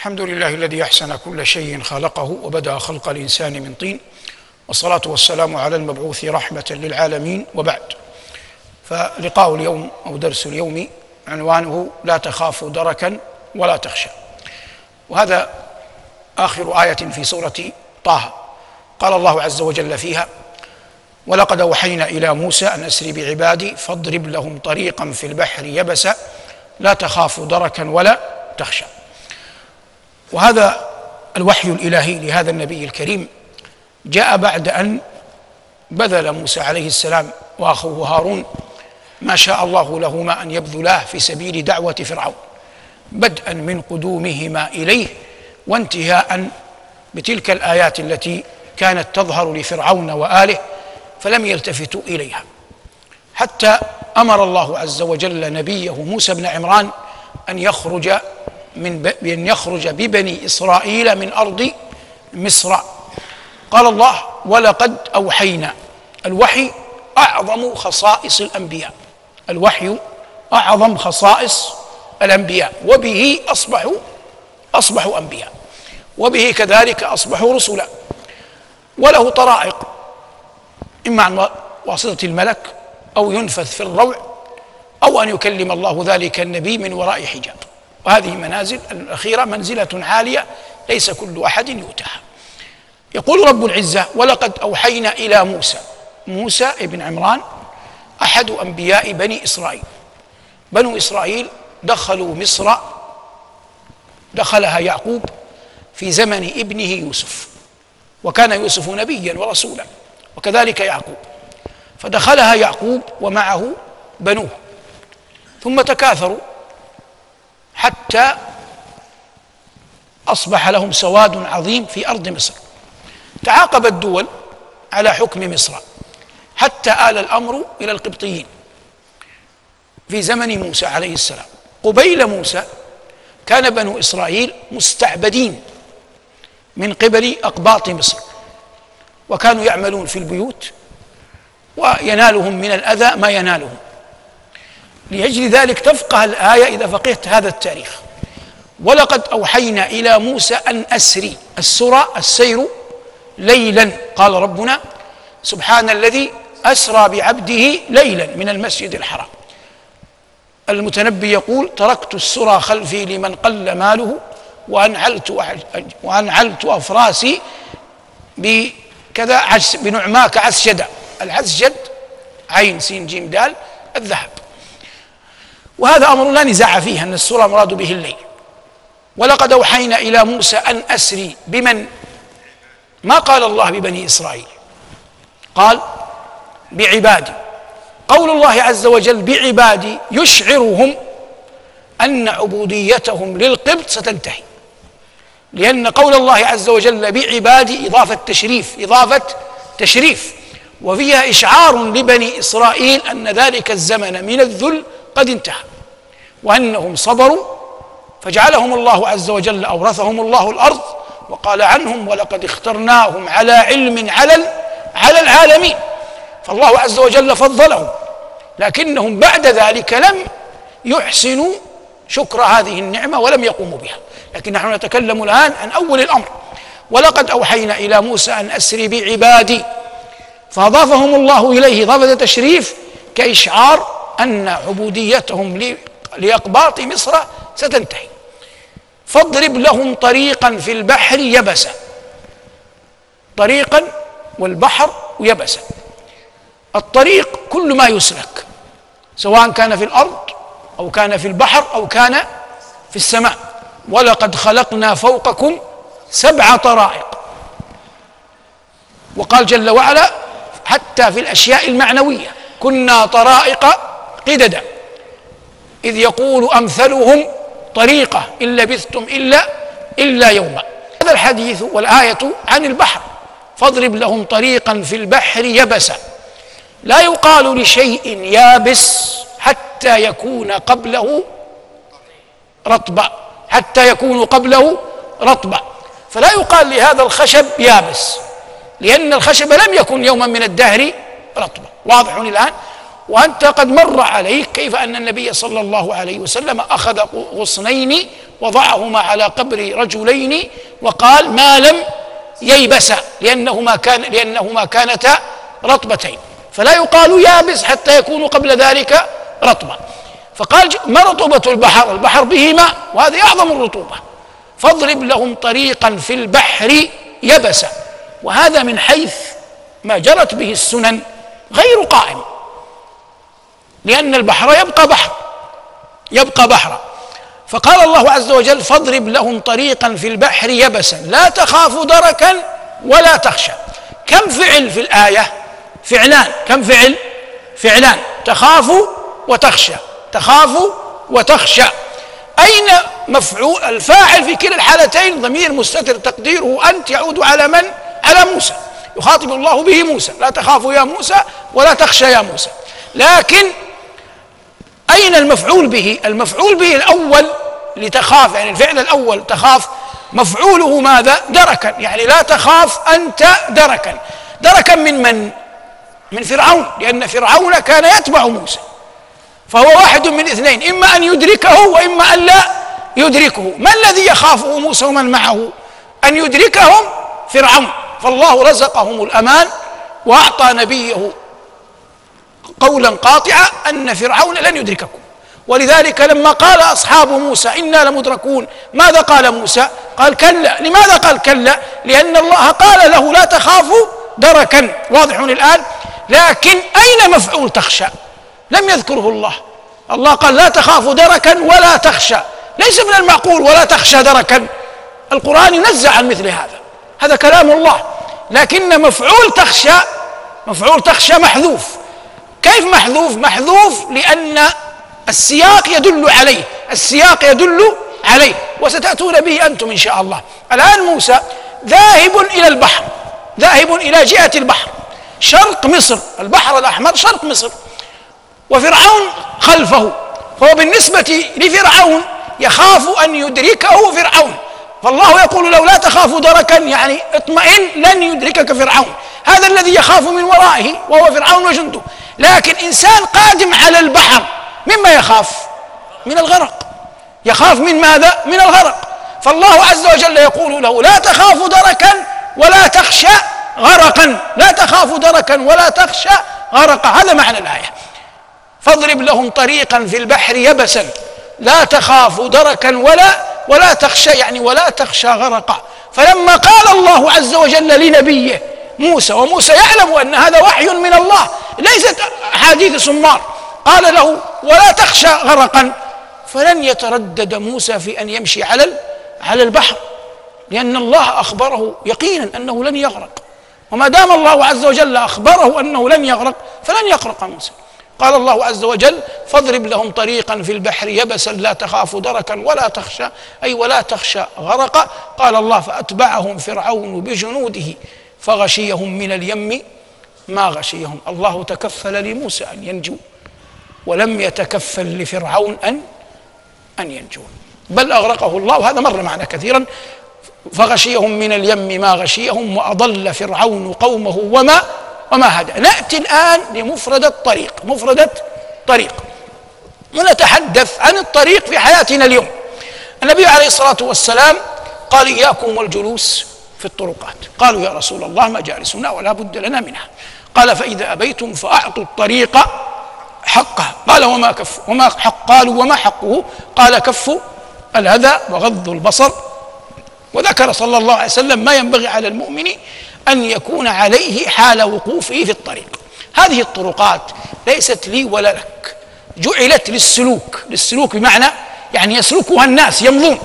الحمد لله الذي أحسن كل شيء خلقه وبدأ خلق الإنسان من طين والصلاة والسلام على المبعوث رحمة للعالمين وبعد. فلقاء اليوم أو درس اليوم عنوانه لا تخاف دركا ولا تخشى. وهذا آخر آية في سورة طه. قال الله عز وجل فيها ولقد أوحينا إلى موسى أن أسر بعبادي فاضرب لهم طريقا في البحر يبسا لا تخاف دركا ولا تخشى. وهذا الوحي الإلهي لهذا النبي الكريم. جاء بعد أن بذل موسى عليه السلام وأخوه هارون ما شاء الله لهما ان يبذلاه في سبيل دعوة فرعون بدءا من قدومهما إليه وانتهاء بتلك الآيات التي كانت تظهر لفرعون وآله فلم يلتفتوا إليها. حتى أمر الله عز وجل نبيه موسى بن عمران أن يخرج من بأن يخرج ببني إسرائيل من أرض مصر. قال الله ولقد أوحينا. الوحي أعظم خصائص الأنبياء. الوحي أعظم خصائص الأنبياء. وبه أصبحوا أصبحوا أنبياء. وبه كذلك أصبحوا رسلا. وله طرائق. إما عن واسطة الملك أو ينفث في الروع أو أن يكلم الله ذلك النبي من وراء حجاب. وهذه منازل الأخيرة منزلة عالية ليس كل أحد يؤتاها يقول رب العزة ولقد أوحينا إلى موسى. موسى ابن عمران أحد أنبياء بني إسرائيل. بنو إسرائيل دخلوا مصر دخلها يعقوب في زمن ابنه يوسف وكان يوسف نبيا ورسولا وكذلك يعقوب. فدخلها يعقوب ومعه بنوه ثم تكاثروا حتى أصبح لهم سواد عظيم في أرض مصر. تعاقبت الدول على حكم مصر حتى آل الأمر إلى القبطيين. في زمن موسى عليه السلام قبيل موسى كان بنو إسرائيل مستعبدين من قبل أقباط مصر وكانوا يعملون في البيوت وينالهم من الأذى ما ينالهم. لأجل ذلك تفقه الآية إذا فقهت هذا التاريخ. ولقد أوحينا إلى موسى أن أسري السرى السير ليلا. قال ربنا سبحان الذي أسرى بعبده ليلا من المسجد الحرام. المتنبي يقول تركت السرى خلفي لمن قل ماله وأنعلت وأنعلت أفراسي بكذا عس بنعماك عسجدا العسجد عين سين جيم دال الذهب. وهذا أمر لا نزاع فيه أن السوره مراد به الليل. ولقد أوحينا إلى موسى أن أسري بمن؟ ما قال الله ببني إسرائيل؟ قال بعبادي. قول الله عز وجل بعبادي يشعرهم أن عبوديتهم للقبط ستنتهي. لأن قول الله عز وجل بعبادي إضافة تشريف إضافة تشريف. وفيها إشعار لبني إسرائيل أن ذلك الزمن من الذل قد انتهى. وأنهم صبروا فجعلهم الله عز وجل أورثهم الله الأرض وقال عنهم ولقد اخترناهم على علم على على العالمين. فالله عز وجل فضلهم لكنهم بعد ذلك لم يحسنوا شكر هذه النعمة ولم يقوموا بها. لكن نحن نتكلم الآن عن أول الأمر. ولقد أوحينا إلى موسى أن أسري بعبادي. فأضافهم الله إليه اضافه تشريف كإشعار أن عبوديتهم لأقباط مصر ستنتهي. فاضرب لهم طريقا في البحر يبسا. طريقا والبحر يبسا. الطريق كل ما يسلك سواء كان في الأرض أو كان في البحر أو كان في السماء. ولقد خلقنا فوقكم سبع طرائق. وقال جل وعلا حتى في الأشياء المعنوية كنا طرائق قددا. إذ يقول أمثلهم طريقة إن لبثتم إلا إلا يوما. هذا الحديث والآية عن البحر. فاضرب لهم طريقا في البحر يبسا. لا يقال لشيء يابس حتى يكون قبله رطبا. حتى يكون قبله رطبا. فلا يقال لهذا الخشب يابس. لأن الخشب لم يكن يوما من الدهر رطبا. واضح الآن؟ وأنت قد مر عليك كيف أن النبي صلى الله عليه وسلم أخذ غصنين وضعهما على قبر رجلين وقال ما لم ييبسا لأنهما كان لأنهما كانتا رطبتين. فلا يقال يابس حتى يكون قبل ذلك رطبا فقال ما رطوبة البحر؟ البحر به ماء وهذه أعظم الرطوبة. فاضرب لهم طريقا في البحر يبسا. وهذا من حيث ما جرت به السنن غير قائم. لأن البحر يبقى بحر يبقى بحرا فقال الله عز وجل فاضرب لهم طريقا في البحر يبسا لا تخاف دركا ولا تخشى. كم فعل في الآية؟ فعلان. كم فعل؟ فعلان. تخاف وتخشى. تخاف وتخشى. أين مفعول الفاعل في كلا الحالتين؟ ضمير مستتر تقديره أنت يعود على من؟ على موسى. يخاطب الله به موسى لا تخافوا يا موسى ولا تخشى يا موسى. لكن أين المفعول به؟ المفعول به الأول لتخاف يعني الفعل الأول تخاف مفعوله ماذا؟ دركا يعني لا تخاف أنت دركا. دركا من من؟ من فرعون لأن فرعون كان يتبع موسى فهو واحد من اثنين إما أن يدركه وإما أن لا يدركه. ما الذي يخافه موسى ومن معه؟ أن يدركهم فرعون. فالله رزقهم الأمان وأعطى نبيه قولا قاطعا أن فرعون لن يدرككم. ولذلك لما قال أصحاب موسى إنا لمدركون ماذا قال موسى؟ قال كلا. لماذا قال كلا؟ لأن الله قال له لا تخافوا دركا. واضح الآن؟ لكن أين مفعول تخشى؟ لم يذكره الله. الله قال لا تخافوا دركا ولا تخشى. ليس من المعقول ولا تخشى دركا. القرآن ينزع عن مثل هذا. هذا كلام الله. لكن مفعول تخشى مفعول تخشى محذوف. كيف محذوف؟ محذوف لأن السياق يدل عليه السياق يدل عليه وستأتون به أنتم إن شاء الله. الآن موسى ذاهب إلى البحر ذاهب إلى جهة البحر شرق مصر البحر الأحمر شرق مصر وفرعون خلفه فهو بالنسبة لفرعون يخاف أن يدركه فرعون. فالله يقول له لا تخافوا دركا يعني اطمئن لن يدركك فرعون. هذا الذي يخاف من ورائه وهو فرعون وجنده. لكن إنسان قادم على البحر مما يخاف من الغرق. يخاف من ماذا؟ من الغرق. فالله عز وجل يقول له لا تخاف دركا ولا تخشى غرقا. لا تخاف دركا ولا تخشى غرقا. هذا معنى الآية. فاضرب لهم طريقا في البحر يبسا. لا تخاف دركا ولا ولا تخشى يعني ولا تخشى غرقا. فلما قال الله عز وجل لنبيه موسى وموسى يعلم أن هذا وحي من الله ليست أحاديث سمار. قال له ولا تخشى غرقا. فلن يتردد موسى في أن يمشي على على البحر لأن الله أخبره يقينا أنه لن يغرق. وما دام الله عز وجل أخبره أنه لن يغرق فلن يغرق موسى. قال الله عز وجل فاضرب لهم طريقا في البحر يبسا لا تخاف دركا ولا تخشى. أي ولا تخشى غرقا. قال الله فأتبعهم فرعون بجنوده فغشيهم من اليم ما غشيهم. الله تكفل لموسى أن ينجو ولم يتكفل لفرعون أن أن ينجو. بل أغرقه الله هذا مر معنا كثيرا. فغشيهم من اليم ما غشيهم وأضل فرعون قومه وما وما هدى. نأتي الآن لمفردة الطريق مفردة طريق ونتحدث عن الطريق في حياتنا اليوم. النبي عليه الصلاة والسلام قال إياكم والجلوس في الطرقات. قالوا يا رسول الله مجالسنا ولا بد لنا منها. قال فإذا أبيتم فأعطوا الطريق حقه. قال وما كف وما حق قالوا وما حقه؟ قال كف الأذى وغض البصر. وذكر صلى الله عليه وسلم ما ينبغي على المؤمن أن يكون عليه حال وقوفه في الطريق. هذه الطرقات ليست لي ولا لك. جعلت للسلوك. للسلوك بمعنى يعني يسلكها الناس يمضون.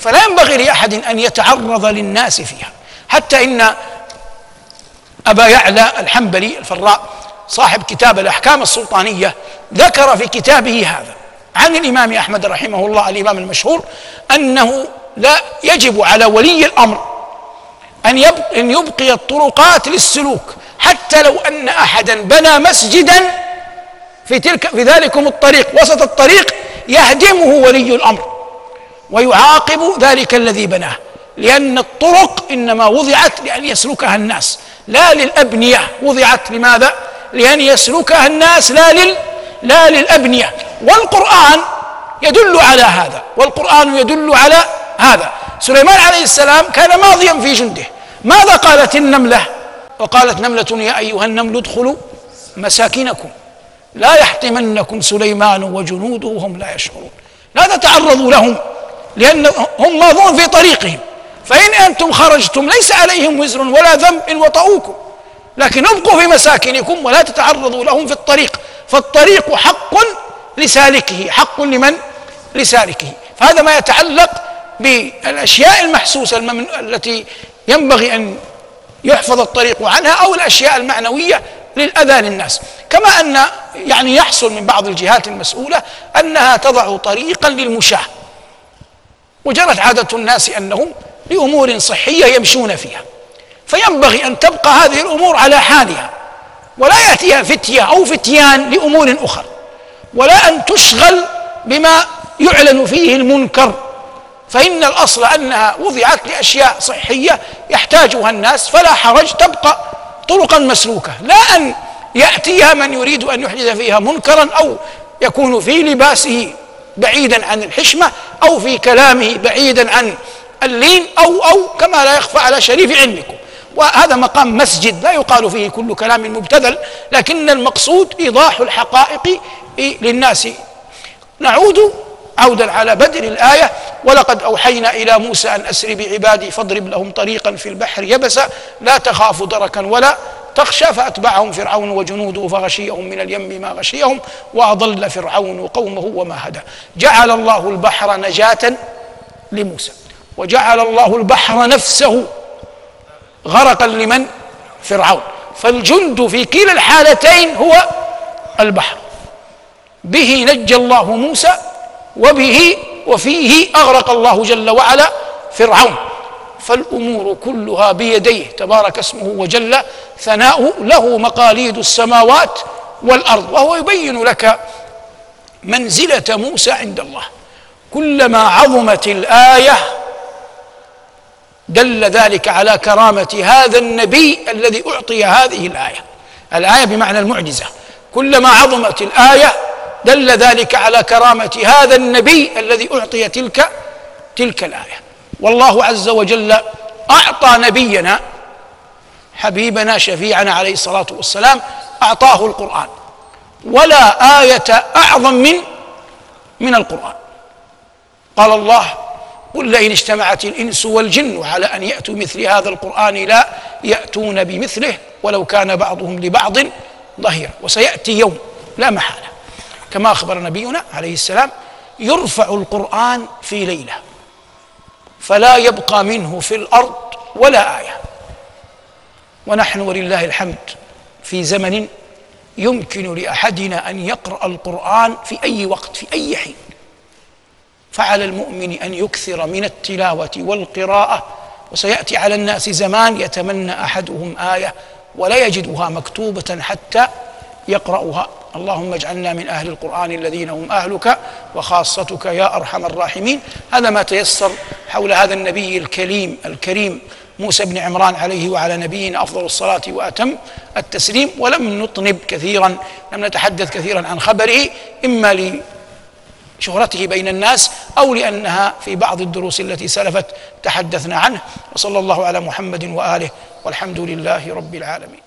فلا ينبغي لأحد أن يتعرض للناس فيها. حتى إن أبا يعلى الحنبلي الفراء صاحب كتاب الأحكام السلطانية ذكر في كتابه هذا عن الإمام أحمد رحمه الله الإمام المشهور أنه لا يجب على ولي الأمر أن يبقي, أن يبقي الطرقات للسلوك حتى لو أن أحدا بنى مسجدا في تلك في ذلكم الطريق وسط الطريق يهدمه ولي الأمر. ويعاقب ذلك الذي بناه. لأن الطرق إنما وضعت لأن يسلكها الناس. لا للأبنية. وضعت لماذا؟ لأن يسلكها الناس لا لل لا للأبنية. والقرآن يدل على هذا. والقرآن يدل على هذا. سليمان عليه السلام كان ماضيا في جنده. ماذا قالت النملة؟ وقالت نملة يا أيها النمل ادخلوا مساكنكم. لا يحطمنكم سليمان وجنوده وهم لا يشعرون. لا تتعرضوا لهم؟ لأنهم ماضون في طريقهم. فإن أنتم خرجتم ليس عليهم وزر ولا ذنب إن وطؤوكم. لكن أبقوا في مساكنكم ولا تتعرضوا لهم في الطريق. فالطريق حق لسالكه حق لمن؟ لسالكه. فهذا ما يتعلق بالأشياء المحسوسة التي ينبغي أن يحفظ الطريق عنها أو الأشياء المعنوية للأذى للناس. كما أن يعني يحصل من بعض الجهات المسؤولة أنها تضع طريقا للمشاة. وجرت عادة الناس أنهم لأمور صحية يمشون فيها. فينبغي أن تبقى هذه الأمور على حالها ولا يأتيها فتية أو فتيان لأمور أخرى ولا أن تشغل بما يعلن فيه المنكر. فإن الأصل أنها وضعت لأشياء صحية يحتاجها الناس فلا حرج تبقى طرقا مسلوكة. لا أن يأتيها من يريد أن يحدث فيها منكرا أو يكون في لباسه بعيدا عن الحشمة أو في كلامه بعيدا عن اللين أو أو كما لا يخفى على شريف علمكم. وهذا مقام مسجد لا يقال فيه كل كلام مبتذل لكن المقصود إيضاح الحقائق للناس. نعود عودا على بدء الآية ولقد أوحينا إلى موسى أن أسر بعبادي فاضرب لهم طريقا في البحر يبسا لا تخاف دركا ولا تخشى فأتبعهم فرعون وجنوده فغشيهم من اليم ما غشيهم وأضل فرعون قومه وما هدى. جعل الله البحر نجاة لموسى. وجعل الله البحر نفسه غرقا لمن؟ فرعون. فالجند في كلا الحالتين هو البحر. به نجى الله موسى وبه وفيه أغرق الله جل وعلا فرعون. فالأمور كلها بيديه تبارك اسمه وجل ثناؤه له مقاليد السماوات والأرض وهو يبين لك منزلة موسى عند الله. كلما عظمت الآية دل ذلك على كرامة هذا النبي الذي أعطي هذه الآية. الآية بمعنى المعجزة. كلما عظمت الآية دل ذلك على كرامة هذا النبي الذي أعطي تلك تلك الآية. والله عز وجل أعطى نبينا حبيبنا شفيعنا عليه الصلاة والسلام أعطاه القرآن. ولا آية أعظم من من القرآن. قال الله قل لئن اجتمعت الإنس والجن على أن يأتوا مثل هذا القرآن لا يأتون بمثله ولو كان بعضهم لبعض ظهيرا. وسيأتي يوم لا محالة. كما أخبر نبينا عليه السلام يرفع القرآن في ليلة. فلا يبقى منه في الأرض ولا آية. ونحن ولله الحمد في زمن يمكن لأحدنا أن يقرأ القرآن في أي وقت في أي حين. فعلى المؤمن أن يكثر من التلاوة والقراءة وسيأتي على الناس زمان يتمنى أحدهم آية ولا يجدها مكتوبة حتى يقرأها. اللهم اجعلنا من أهل القرآن الذين هم أهلك وخاصتك يا أرحم الراحمين. هذا ما تيسر حول هذا النبي الكريم الكريم موسى بن عمران عليه وعلى نبينا أفضل الصلاة وأتم التسليم. ولم نطنب كثيرا لم نتحدث كثيرا عن خبره إما لشهرته بين الناس أو لأنها في بعض الدروس التي سلفت تحدثنا عنه. وصلى الله على محمد وآله والحمد لله رب العالمين.